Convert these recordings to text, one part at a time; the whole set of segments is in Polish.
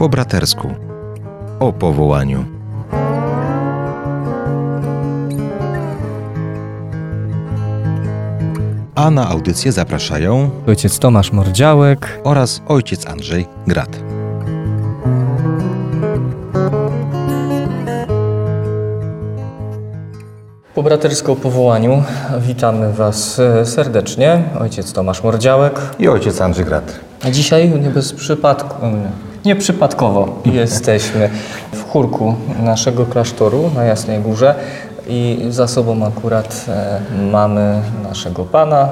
Po bratersku. O powołaniu. A na audycję zapraszają Ojciec Tomasz Mordziałek. oraz ojciec Andrzej Grat. Po bratersku o powołaniu witamy Was e, serdecznie. Ojciec Tomasz Mordziałek. I ojciec Andrzej Grat. A dzisiaj nie bez przypadku, nieprzypadkowo jesteśmy w chórku naszego klasztoru na Jasnej Górze i za sobą akurat e, mamy naszego Pana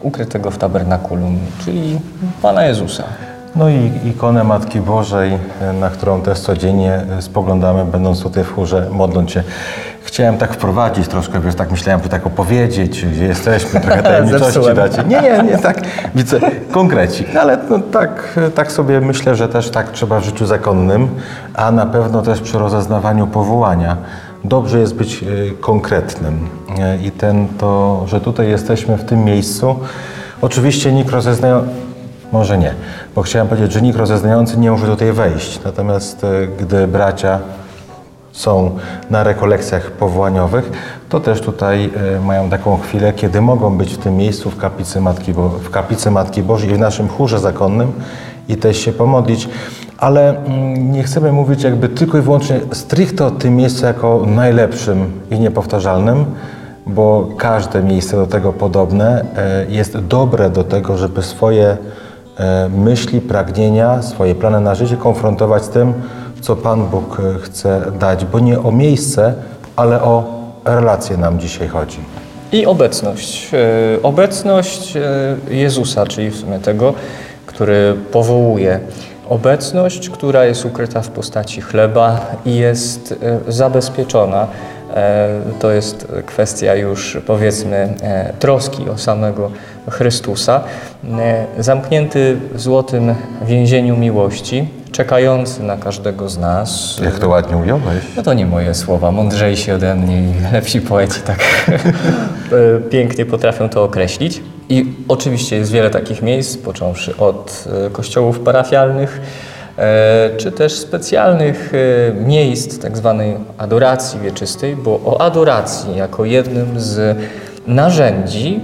ukrytego w tabernakulum, czyli Pana Jezusa. No i ikonę Matki Bożej, na którą też codziennie spoglądamy, będąc tutaj w chórze, modląc się. Chciałem tak wprowadzić troszkę, wiesz, tak myślałem, że tak opowiedzieć, gdzie jesteśmy, trochę tajemniczości dać. Nie, nie, nie, tak widzę konkrecik. No, ale no, tak, tak sobie myślę, że też tak trzeba w życiu zakonnym, a na pewno też przy rozeznawaniu powołania. Dobrze jest być y, konkretnym Y, i ten to, że tutaj jesteśmy w tym miejscu, oczywiście nikt rozeznający może nie, bo chciałem powiedzieć, że nikt rozeznający nie może tutaj wejść. Natomiast e, gdy bracia są na rekolekcjach powołaniowych, to też tutaj e, mają taką chwilę, kiedy mogą być w tym miejscu w kaplicy Matki, Bo w kaplicy Matki Bożej i w naszym chórze zakonnym i też się pomodlić. Ale mm, nie chcemy mówić jakby tylko i wyłącznie stricte o tym miejscu jako najlepszym i niepowtarzalnym, bo każde miejsce do tego podobne e, jest dobre do tego, żeby swoje e, myśli, pragnienia, swoje plany na życie konfrontować z tym, co Pan Bóg e, chce dać, bo nie o miejsce, ale o relacje nam dzisiaj chodzi. I obecność. E, Obecność e, Jezusa, czyli w sumie tego, który powołuje. Obecność, która jest ukryta w postaci chleba i jest zabezpieczona. To jest kwestia już powiedzmy troski o samego Chrystusa. Zamknięty w złotym więzieniu miłości, czekający na każdego z nas. Jak to ładnie ująłeś. No to nie moje słowa, mądrzejsi ode mnie i lepsi poeci tak e, pięknie potrafią to określić. I oczywiście jest wiele takich miejsc, począwszy od e, kościołów parafialnych, e, czy też specjalnych miejsc tak zwanej adoracji wieczystej, bo o adoracji jako jednym z narzędzi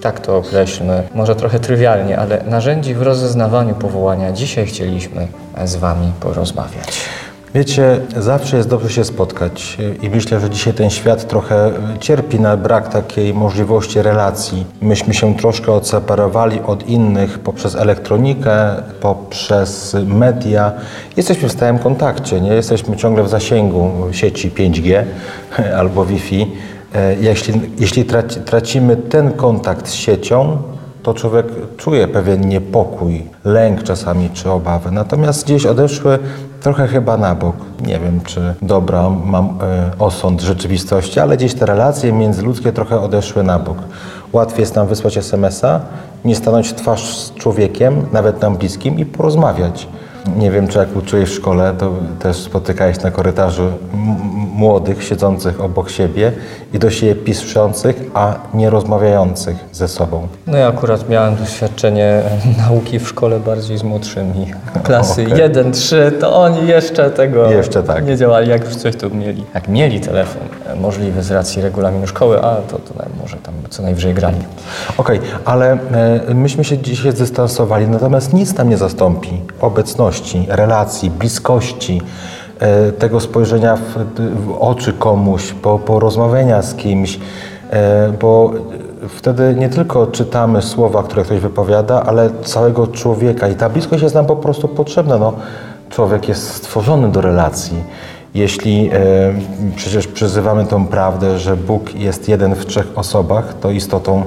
tak to określmy, może trochę trywialnie, ale narzędzi w rozeznawaniu powołania dzisiaj chcieliśmy z Wami porozmawiać. Wiecie, zawsze jest dobrze się spotkać i myślę, że dzisiaj ten świat trochę cierpi na brak takiej możliwości relacji. Myśmy się troszkę odseparowali od innych poprzez elektronikę, poprzez media. Jesteśmy w stałym kontakcie, nie jesteśmy ciągle w zasięgu sieci 5G albo Wi-Fi. E, Jeśli, jeśli traci, tracimy ten kontakt z siecią, to człowiek czuje pewien niepokój, lęk czasami czy obawę. Natomiast gdzieś odeszły trochę chyba na bok. Nie wiem, czy dobra mam e, osąd rzeczywistości, ale gdzieś te relacje międzyludzkie trochę odeszły na bok. Łatwiej jest nam wysłać SMS-a, nie stanąć twarz z człowiekiem, nawet nam bliskim i porozmawiać. Nie wiem, czy jak uczyłeś w szkole, to też spotykałeś na korytarzu młodych siedzących obok siebie i do siebie piszących, a nie rozmawiających ze sobą. No ja akurat miałem doświadczenie nauki w szkole bardziej z młodszymi. Klasy Okej. 1, 3, to oni jeszcze tego Jeszcze tak. nie działali, jak już coś to mieli. Jak mieli telefon e, możliwy z racji regulaminu szkoły, a to, to może tam co najwyżej grali. Okej, ale e, myśmy się dzisiaj zdystansowali, natomiast nic nam nie zastąpi obecności, relacji, bliskości, tego spojrzenia w, w oczy komuś, po, porozmawiania z kimś, e, bo wtedy nie tylko czytamy słowa, które ktoś wypowiada, ale całego człowieka i ta bliskość jest nam po prostu potrzebna. No, człowiek jest stworzony do relacji. Jeśli e, przecież przyzywamy tą prawdę, że Bóg jest jeden w trzech osobach, to istotą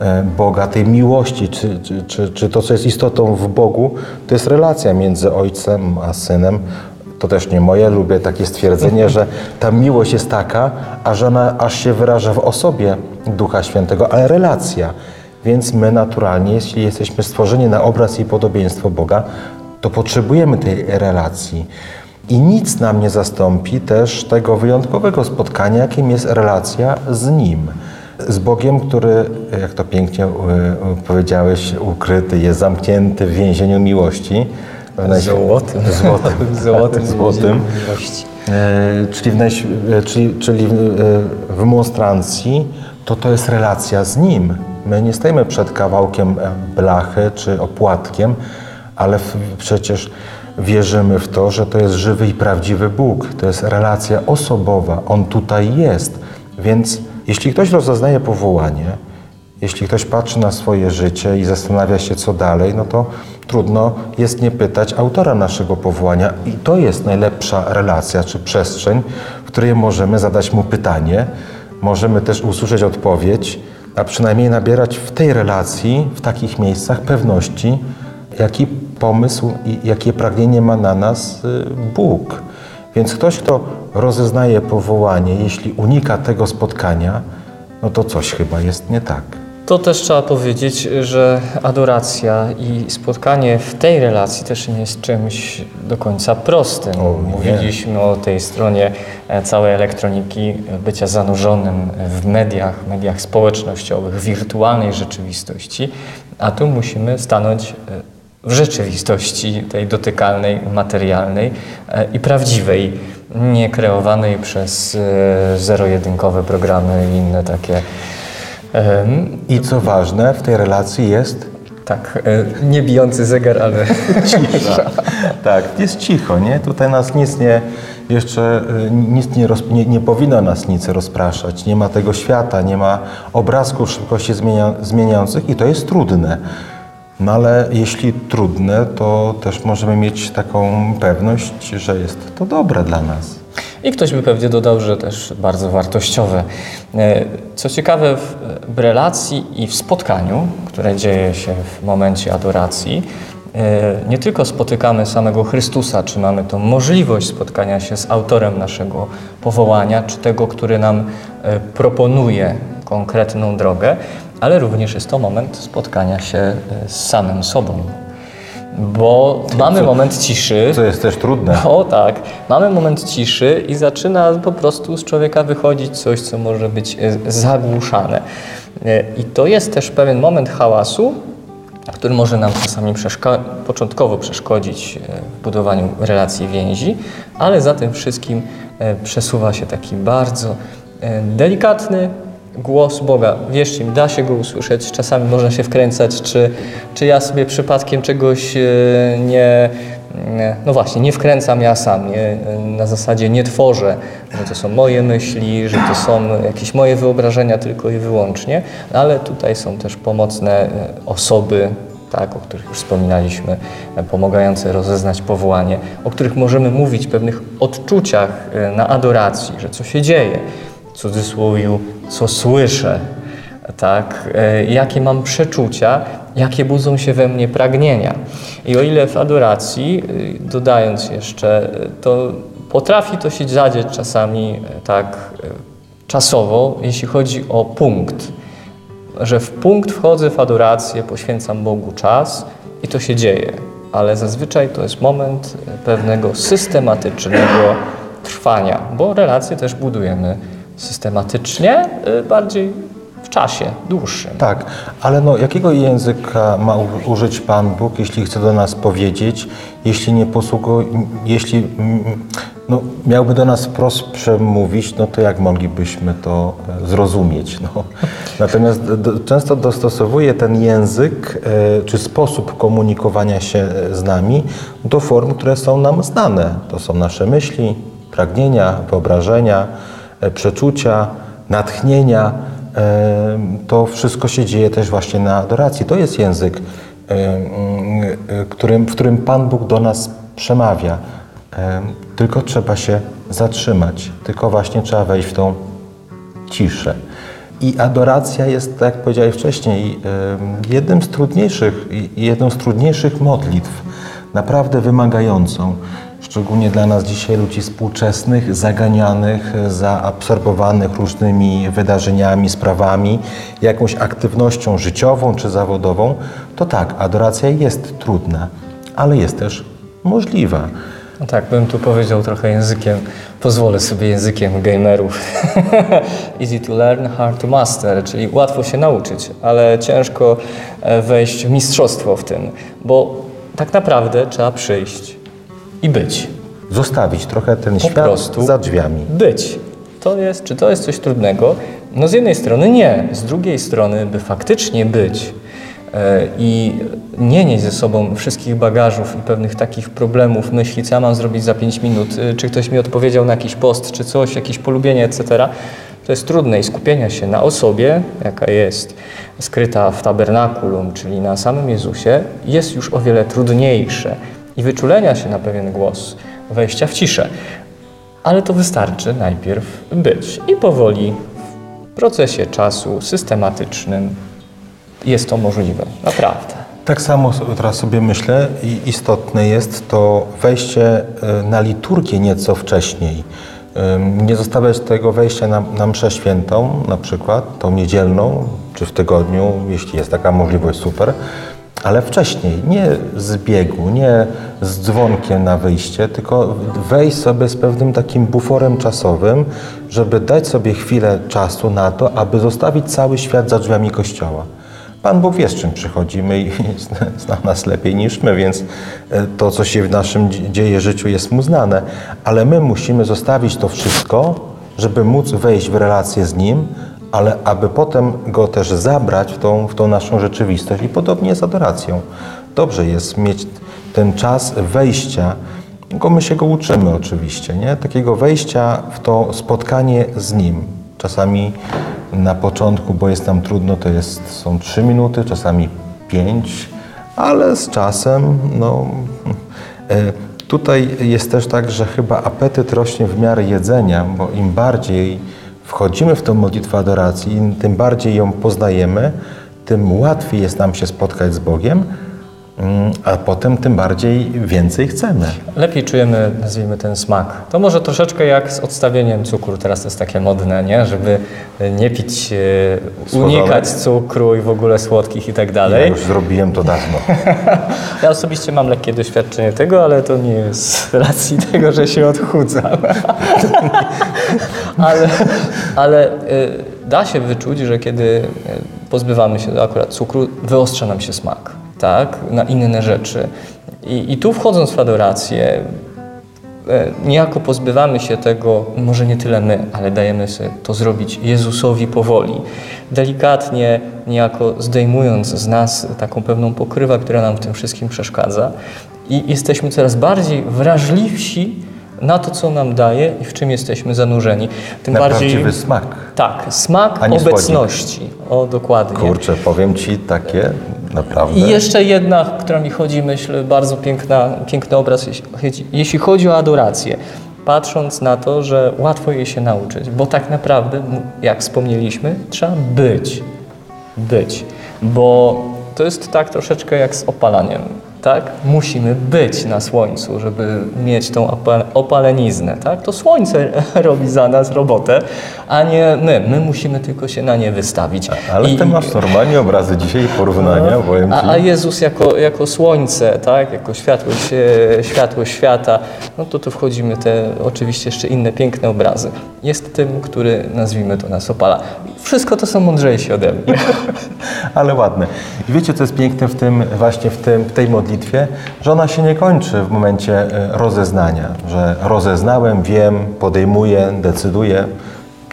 e, Boga, tej miłości, czy, czy, czy, czy to, co jest istotą w Bogu, to jest relacja między Ojcem a Synem. To też nie moje, lubię takie stwierdzenie, że ta miłość jest taka, a że ona aż się wyraża w osobie Ducha Świętego, ale relacja. Więc my naturalnie, jeśli jesteśmy stworzeni na obraz i podobieństwo Boga, to potrzebujemy tej relacji. I nic nam nie zastąpi też tego wyjątkowego spotkania, jakim jest relacja z Nim. Z Bogiem, który, jak to pięknie y, y, powiedziałeś, ukryty, jest zamknięty w więzieniu miłości, Złotym. Złotym. Złotym. Złotym. E, czyli, w e, czyli, czyli w, e, w monstrancji to to jest relacja z Nim. My nie stajemy przed kawałkiem e, blachy czy opłatkiem, ale w, przecież wierzymy w to, że to jest żywy i prawdziwy Bóg. To jest relacja osobowa. On tutaj jest. Więc jeśli ktoś rozeznaje powołanie, jeśli ktoś patrzy na swoje życie i zastanawia się, co dalej, no to trudno jest nie pytać autora naszego powołania. I to jest najlepsza relacja czy przestrzeń, w której możemy zadać mu pytanie, możemy też usłyszeć odpowiedź, a przynajmniej nabierać w tej relacji, w takich miejscach pewności, jaki pomysł i jakie pragnienie ma na nas y, Bóg. Więc ktoś, kto rozeznaje powołanie, jeśli unika tego spotkania, no to coś chyba jest nie tak. To też trzeba powiedzieć, że adoracja i spotkanie w tej relacji też nie jest czymś do końca prostym. O. Mówiliśmy o tej stronie e, całej elektroniki, e, bycia zanurzonym w mediach, mediach społecznościowych, wirtualnej rzeczywistości, a tu musimy stanąć e, w rzeczywistości tej dotykalnej, materialnej i prawdziwej, nie kreowanej przez zero-jedynkowe programy i inne takie I co ważne, w tej relacji jest tak, e, nie bijący zegar, ale cisza. tak, jest cicho, nie? Tutaj nas nic nie, jeszcze y, nic nie, roz, nie, nie powinno nas nic rozpraszać. Nie ma tego świata, nie ma obrazków szybkości zmienia, zmieniających i to jest trudne. No ale jeśli trudne, to też możemy mieć taką pewność, że jest to dobre dla nas. I ktoś by pewnie dodał, że też bardzo wartościowe. E, Co ciekawe, w, relacji i w spotkaniu, które dzieje się w momencie adoracji, e, nie tylko spotykamy samego Chrystusa, czy mamy tą możliwość spotkania się z autorem naszego powołania, czy tego, który nam e, proponuje konkretną drogę, ale również jest to moment spotkania się z samym sobą. Bo mamy moment ciszy. Co jest też trudne. O tak, mamy moment ciszy i zaczyna po prostu z człowieka wychodzić coś, co może być e, zagłuszane. E, I to jest też pewien moment hałasu, który może nam czasami przeszka- początkowo przeszkodzić e, w budowaniu relacji więzi, ale za tym wszystkim przesuwa się taki bardzo delikatny głos Boga. Wierzcie mi, da się go usłyszeć. Czasami można się wkręcać, czy, czy ja sobie przypadkiem czegoś e, nie, no właśnie, nie wkręcam ja sam, nie, na zasadzie nie tworzę, że to są moje myśli, że to są jakieś moje wyobrażenia tylko i wyłącznie, ale tutaj są też pomocne e, osoby, tak, o których już wspominaliśmy, e, pomagające rozeznać powołanie, o których możemy mówić, pewnych odczuciach na adoracji, że co się dzieje, w cudzysłowie, co słyszę, tak, e, jakie mam przeczucia, jakie budzą się we mnie pragnienia. I o ile w adoracji, y, dodając jeszcze, y, to potrafi to się zadzieć czasami e, tak e, czasowo, jeśli chodzi o punkt, że w punkt wchodzę w adorację, poświęcam Bogu czas i to się dzieje, ale zazwyczaj to jest moment e, pewnego systematycznego trwania, bo relacje też budujemy systematycznie, y, bardziej w czasie dłuższym. Tak, ale no, jakiego języka ma użyć Pan Bóg, jeśli chce do nas powiedzieć, jeśli nie posługuje, jeśli mm, no, miałby do nas wprost przemówić, no to jak moglibyśmy to e, zrozumieć? No. Natomiast do, często dostosowuje ten język e, czy sposób komunikowania się e, z nami do form, które są nam znane. To są nasze myśli, pragnienia, wyobrażenia, przeczucia, natchnienia. E, To wszystko się dzieje też właśnie na adoracji. To jest język, e, mm, e, w którym Pan Bóg do nas przemawia. E, Tylko trzeba się zatrzymać, tylko właśnie trzeba wejść w tą ciszę. I adoracja jest, tak jak powiedziałem wcześniej, e, jednym z trudniejszych, jedną z trudniejszych modlitw, naprawdę wymagającą. Szczególnie dla nas dzisiaj, ludzi współczesnych, zaganianych, zaabsorbowanych różnymi wydarzeniami, sprawami, jakąś aktywnością życiową czy zawodową, to tak, adoracja jest trudna, ale jest też możliwa. No tak, bym tu powiedział trochę językiem, pozwolę sobie językiem gamerów. Easy to learn, hard to master, czyli łatwo się nauczyć, ale ciężko e, wejść w mistrzostwo w tym, bo tak naprawdę trzeba przyjść i być. Zostawić trochę ten Po świat prostu za drzwiami. Być. To jest, czy to jest coś trudnego? No z jednej strony nie, z drugiej strony, by faktycznie być e, i nie nieść ze sobą wszystkich bagażów i pewnych takich problemów, myśli, co ja mam zrobić za 5 minut, e, czy ktoś mi odpowiedział na jakiś post, czy coś, jakieś polubienie, etc. To jest trudne i skupienia się na osobie, jaka jest skryta w tabernakulum, czyli na samym Jezusie, jest już o wiele trudniejsze i wyczulenia się na pewien głos, wejścia w ciszę. Ale to wystarczy najpierw być i powoli w procesie czasu systematycznym jest to możliwe. Naprawdę. Tak samo teraz sobie myślę i istotne jest to wejście e, na liturgię nieco wcześniej. Nie zostawiać tego wejścia na, na mszę świętą, na przykład tą niedzielną, czy w tygodniu, jeśli jest taka możliwość, super, ale wcześniej, nie z biegu, nie z dzwonkiem na wyjście, tylko wejść sobie z pewnym takim buforem czasowym, żeby dać sobie chwilę czasu na to, aby zostawić cały świat za drzwiami kościoła. Pan Bóg wie, z czym przychodzimy i zna nas lepiej niż my, więc e, to, co się w naszym dzie- dzieje życiu jest mu znane. Ale my musimy zostawić to wszystko, żeby móc wejść w relację z Nim, ale aby potem Go też zabrać w tą, w tą naszą rzeczywistość i podobnie z adoracją. Dobrze jest mieć ten czas wejścia, go my się go uczymy oczywiście, nie? Takiego wejścia w to spotkanie z Nim. Czasami na początku, bo jest nam trudno, to jest, są trzy minuty, czasami pięć, ale z czasem, no, e, tutaj jest też tak, że chyba apetyt rośnie w miarę jedzenia, bo im bardziej wchodzimy w tą modlitwę adoracji, im tym bardziej ją poznajemy, tym łatwiej jest nam się spotkać z Bogiem, a potem tym bardziej więcej chcemy. Lepiej czujemy, nazwijmy ten smak. To może troszeczkę jak z odstawieniem cukru. Teraz to jest takie modne, nie? Żeby nie pić, e, Słodzone. unikać cukru i w ogóle słodkich i tak Ja dalej. już zrobiłem to dawno. Ja osobiście mam lekkie doświadczenie tego, ale to nie jest z racji tego, że się odchudzam. ale ale y, da się wyczuć, że kiedy y, pozbywamy się akurat cukru, wyostrza nam się smak, tak? Na inne rzeczy. I, i tu wchodząc w adorację, e, niejako pozbywamy się tego, może nie tyle my, ale dajemy sobie to zrobić Jezusowi powoli. Delikatnie, niejako zdejmując z nas taką pewną pokrywę, która nam w tym wszystkim przeszkadza. I jesteśmy coraz bardziej wrażliwsi na to, co nam daje i w czym jesteśmy zanurzeni. Tym Na bardziej. prawdziwy smak. Tak, smak nie słodzik. obecności. O, dokładnie. Kurczę, powiem Ci takie naprawdę. I jeszcze jedna, która mi chodzi, myślę, bardzo piękna, piękny obraz, jeśli chodzi- o adorację. Patrząc na to, że łatwo jej się nauczyć, bo tak naprawdę, jak wspomnieliśmy, trzeba być. Być. Bo to jest tak troszeczkę jak z opalaniem. Tak? Musimy być na słońcu, żeby mieć tą opa- opaleniznę. Tak? To słońce robi za nas robotę, a nie my. My musimy tylko się na nie wystawić. Ale I- ty masz normalnie obrazy dzisiaj porównania, powiem Ci. a, a Jezus jako, jako słońce, tak, jako światłość, e, światłość świata, no to tu wchodzimy te oczywiście jeszcze inne piękne obrazy. Jest tym, który nazwijmy to nas opala. Wszystko to są mądrzejsi ode mnie. Ale ładne. I wiecie, co jest piękne w tym, właśnie w, tym, w tej modlitwie? Że ona się nie kończy w momencie e, rozeznania, że rozeznałem, wiem, podejmuję, decyduję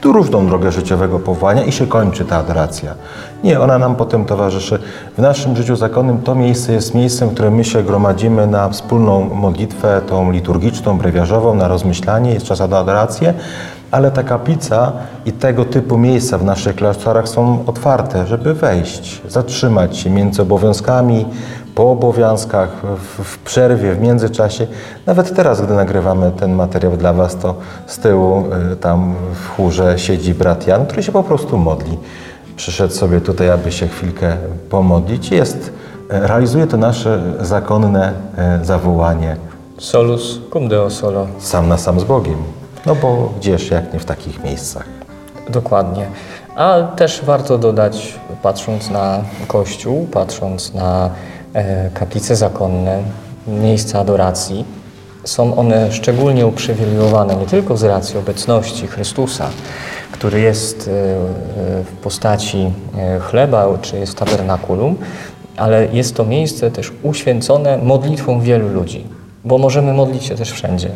tu różną drogę życiowego powołania i się kończy ta adoracja. Nie, ona nam potem towarzyszy. W naszym życiu zakonnym to miejsce jest miejscem, w którym my się gromadzimy na wspólną modlitwę, tą liturgiczną, brewiarzową, na rozmyślanie, jest czas na adorację, ale ta kaplica i tego typu miejsca w naszych klasztorach są otwarte, żeby wejść, zatrzymać się między obowiązkami, po obowiązkach, w, w przerwie, w międzyczasie. Nawet teraz, gdy nagrywamy ten materiał dla Was, to z tyłu y, tam w chórze siedzi brat Jan, który się po prostu modli. Przyszedł sobie tutaj, aby się chwilkę pomodlić. Jest, e, realizuje to nasze zakonne e, zawołanie Solus cum deo solo. sam na sam z Bogiem. No bo gdzież, jak nie w takich miejscach. Dokładnie. A też warto dodać, patrząc na kościół, patrząc na kaplice zakonne, miejsca adoracji, są one szczególnie uprzywilejowane nie tylko z racji obecności Chrystusa, który jest e, e, w postaci e, chleba, czy jest tabernakulum, ale jest to miejsce też uświęcone modlitwą wielu ludzi, bo możemy modlić się też wszędzie.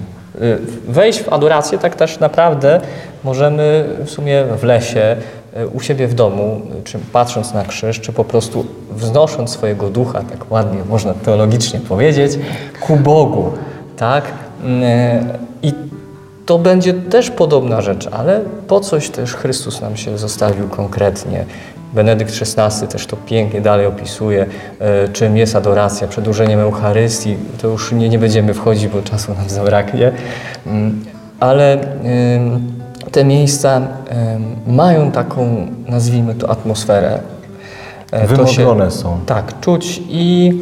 Wejść w adorację tak też naprawdę możemy w sumie w lesie, u siebie w domu, y, czy patrząc na krzyż, czy po prostu wznosząc swojego ducha, tak ładnie można teologicznie powiedzieć, ku Bogu, tak? Y, I to będzie też podobna rzecz, ale po coś też Chrystus nam się zostawił konkretnie. Benedykt XVI też to pięknie dalej opisuje, e, czym jest adoracja, przedłużeniem Eucharystii. To już nie, nie będziemy wchodzić, bo czasu nam zabraknie. Mm, Ale ym, te miejsca mają taką, nazwijmy to, atmosferę. E, to się- Wymodlone są. tak, czuć i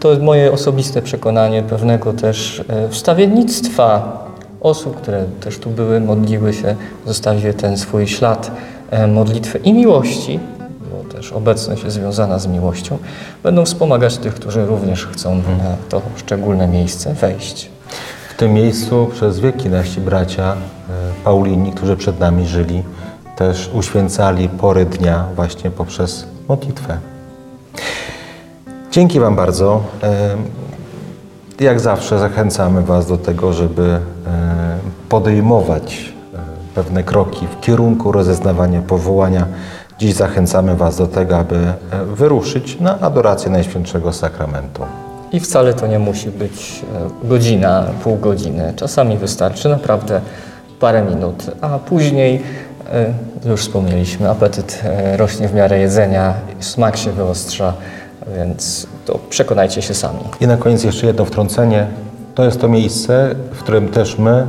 to jest moje osobiste przekonanie pewnego też e, wstawiennictwa osób, które też tu były, modliły się, zostawiły ten swój ślad e, modlitwy i miłości, bo też obecność jest związana z miłością, będą wspomagać tych, którzy również chcą na to szczególne miejsce wejść. W tym miejscu przez wieki nasi bracia e, Paulini, którzy przed nami żyli, też uświęcali pory dnia właśnie poprzez modlitwę. Dzięki Wam bardzo. E, Jak zawsze zachęcamy Was do tego, żeby e, podejmować pewne kroki w kierunku rozeznawania powołania. Dziś zachęcamy Was do tego, aby wyruszyć na adorację Najświętszego Sakramentu. I wcale to nie musi być e, godzina, pół godziny. Czasami wystarczy naprawdę parę minut, a później, e, już wspomnieliśmy, apetyt e, rośnie w miarę jedzenia, smak się wyostrza, więc to przekonajcie się sami. I na koniec jeszcze jedno wtrącenie. To jest to miejsce, w którym też my,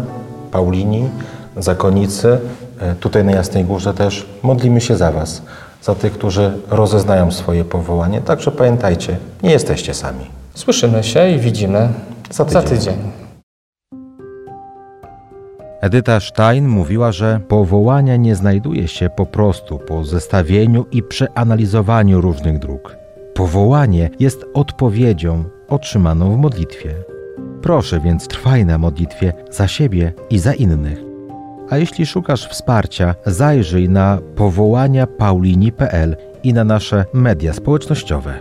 Paulini, zakonnicy, tutaj na Jasnej Górze też modlimy się za Was, za tych, którzy rozeznają swoje powołanie. Także pamiętajcie, nie jesteście sami. Słyszymy się i widzimy Za za tydzień. tydzień. Edyta Stein mówiła, że powołania nie znajduje się po prostu po zestawieniu i przeanalizowaniu różnych dróg. Powołanie jest odpowiedzią otrzymaną w modlitwie. Proszę więc trwaj na modlitwie za siebie i za innych. A jeśli szukasz wsparcia, zajrzyj na powołania paulini.pl i na nasze media społecznościowe.